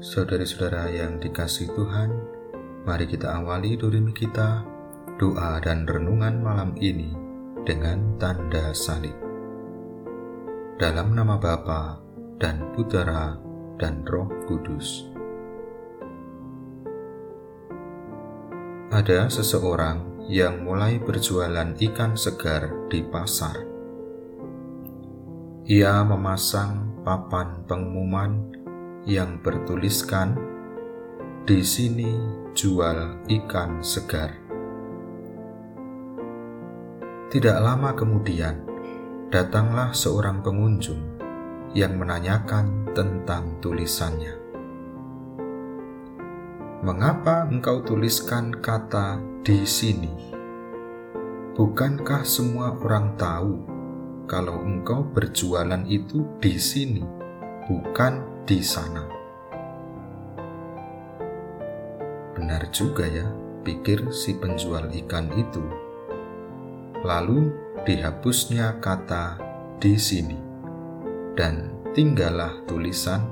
Saudari-saudara yang dikasih Tuhan, mari kita awali dorimi kita, doa dan renungan malam ini dengan tanda salib. Dalam nama Bapa dan Putera dan Roh Kudus. Ada seseorang yang mulai berjualan ikan segar di pasar. Ia memasang papan pengumuman yang bertuliskan di sini jual ikan segar. Tidak lama kemudian, datanglah seorang pengunjung yang menanyakan tentang tulisannya. Mengapa engkau tuliskan kata "di sini"? Bukankah semua orang tahu kalau engkau berjualan itu di sini, bukan di sana. Benar juga ya, pikir si penjual ikan itu. Lalu dihapusnya kata di sini dan tinggallah tulisan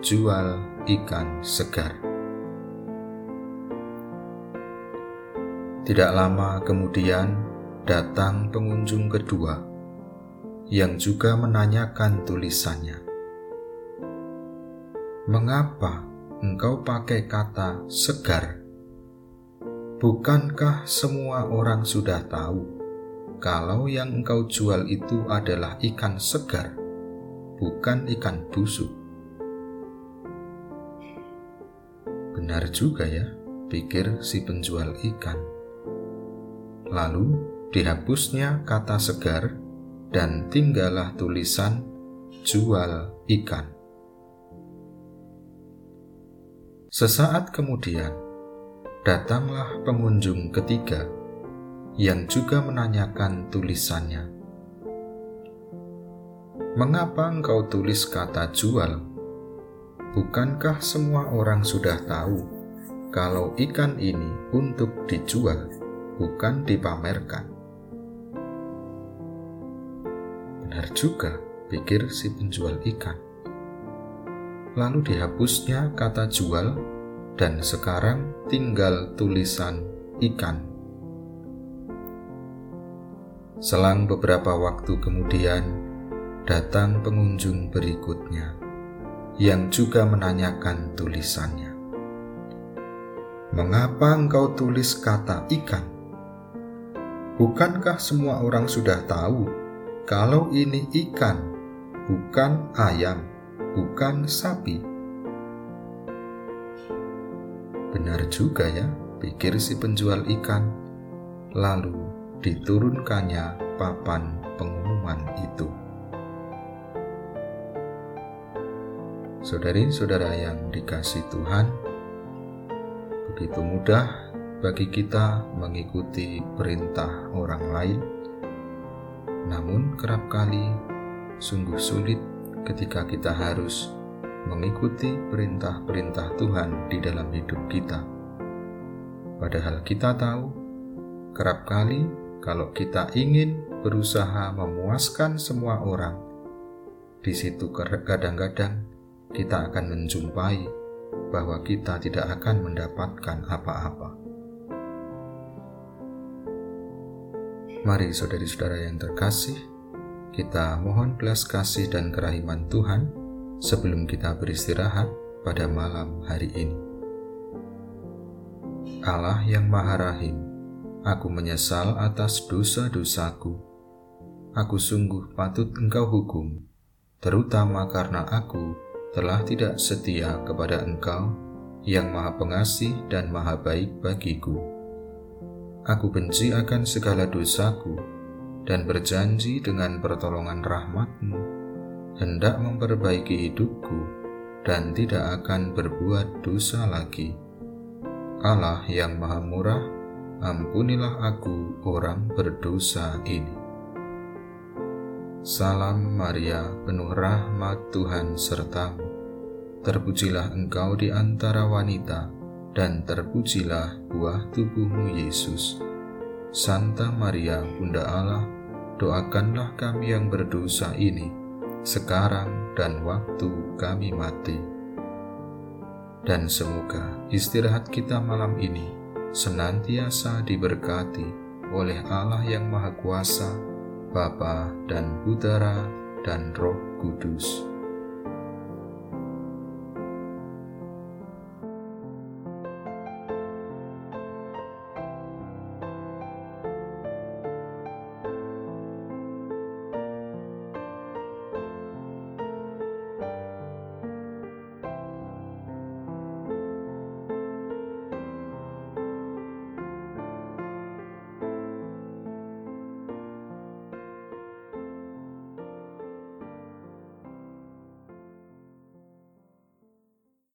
jual ikan segar. Tidak lama kemudian datang pengunjung kedua yang juga menanyakan tulisannya. Mengapa engkau pakai kata segar? Bukankah semua orang sudah tahu kalau yang engkau jual itu adalah ikan segar, bukan ikan busuk? Benar juga ya, pikir si penjual ikan. Lalu dihapusnya kata segar dan tinggallah tulisan jual ikan. Sesaat kemudian, datanglah pengunjung ketiga yang juga menanyakan tulisannya. Mengapa engkau tulis kata jual? Bukankah semua orang sudah tahu kalau ikan ini untuk dijual, bukan dipamerkan? Benar juga, pikir si penjual ikan lalu dihapusnya kata jual, dan sekarang tinggal tulisan ikan. Selang beberapa waktu kemudian, datang pengunjung berikutnya yang juga menanyakan tulisannya. Mengapa engkau tulis kata ikan? Bukankah semua orang sudah tahu kalau ini ikan, bukan ayam? Bukan sapi. Benar juga ya, pikir si penjual ikan. Lalu diturunkannya papan pengumuman itu. Saudari-saudara yang dikasih Tuhan, begitu mudah bagi kita mengikuti perintah orang lain, namun kerap kali sungguh sulit ketika kita harus mengikuti perintah-perintah Tuhan di dalam hidup kita. Padahal kita tahu, kerap kali kalau kita ingin berusaha memuaskan semua orang, di situ kadang-kadang kita akan menjumpai bahwa kita tidak akan mendapatkan apa-apa. Mari saudari-saudara yang terkasih, kita mohon belas kasih dan kerahiman Tuhan sebelum kita beristirahat pada malam hari ini. Allah yang Maha Rahim, aku menyesal atas dosa-dosaku. Aku sungguh patut Engkau hukum, terutama karena aku telah tidak setia kepada Engkau yang Maha Pengasih dan Maha Baik bagiku. Aku benci akan segala dosaku dan berjanji dengan pertolongan rahmatmu hendak memperbaiki hidupku dan tidak akan berbuat dosa lagi. Allah yang maha murah, ampunilah aku orang berdosa ini. Salam Maria, penuh rahmat Tuhan sertamu. Terpujilah engkau di antara wanita, dan terpujilah buah tubuhmu Yesus. Santa Maria, Bunda Allah, doakanlah kami yang berdosa ini, sekarang dan waktu kami mati. dan semoga istirahat kita malam ini senantiasa diberkati oleh Allah yang Maha Kuasa, Bapa dan Putera dan Roh Kudus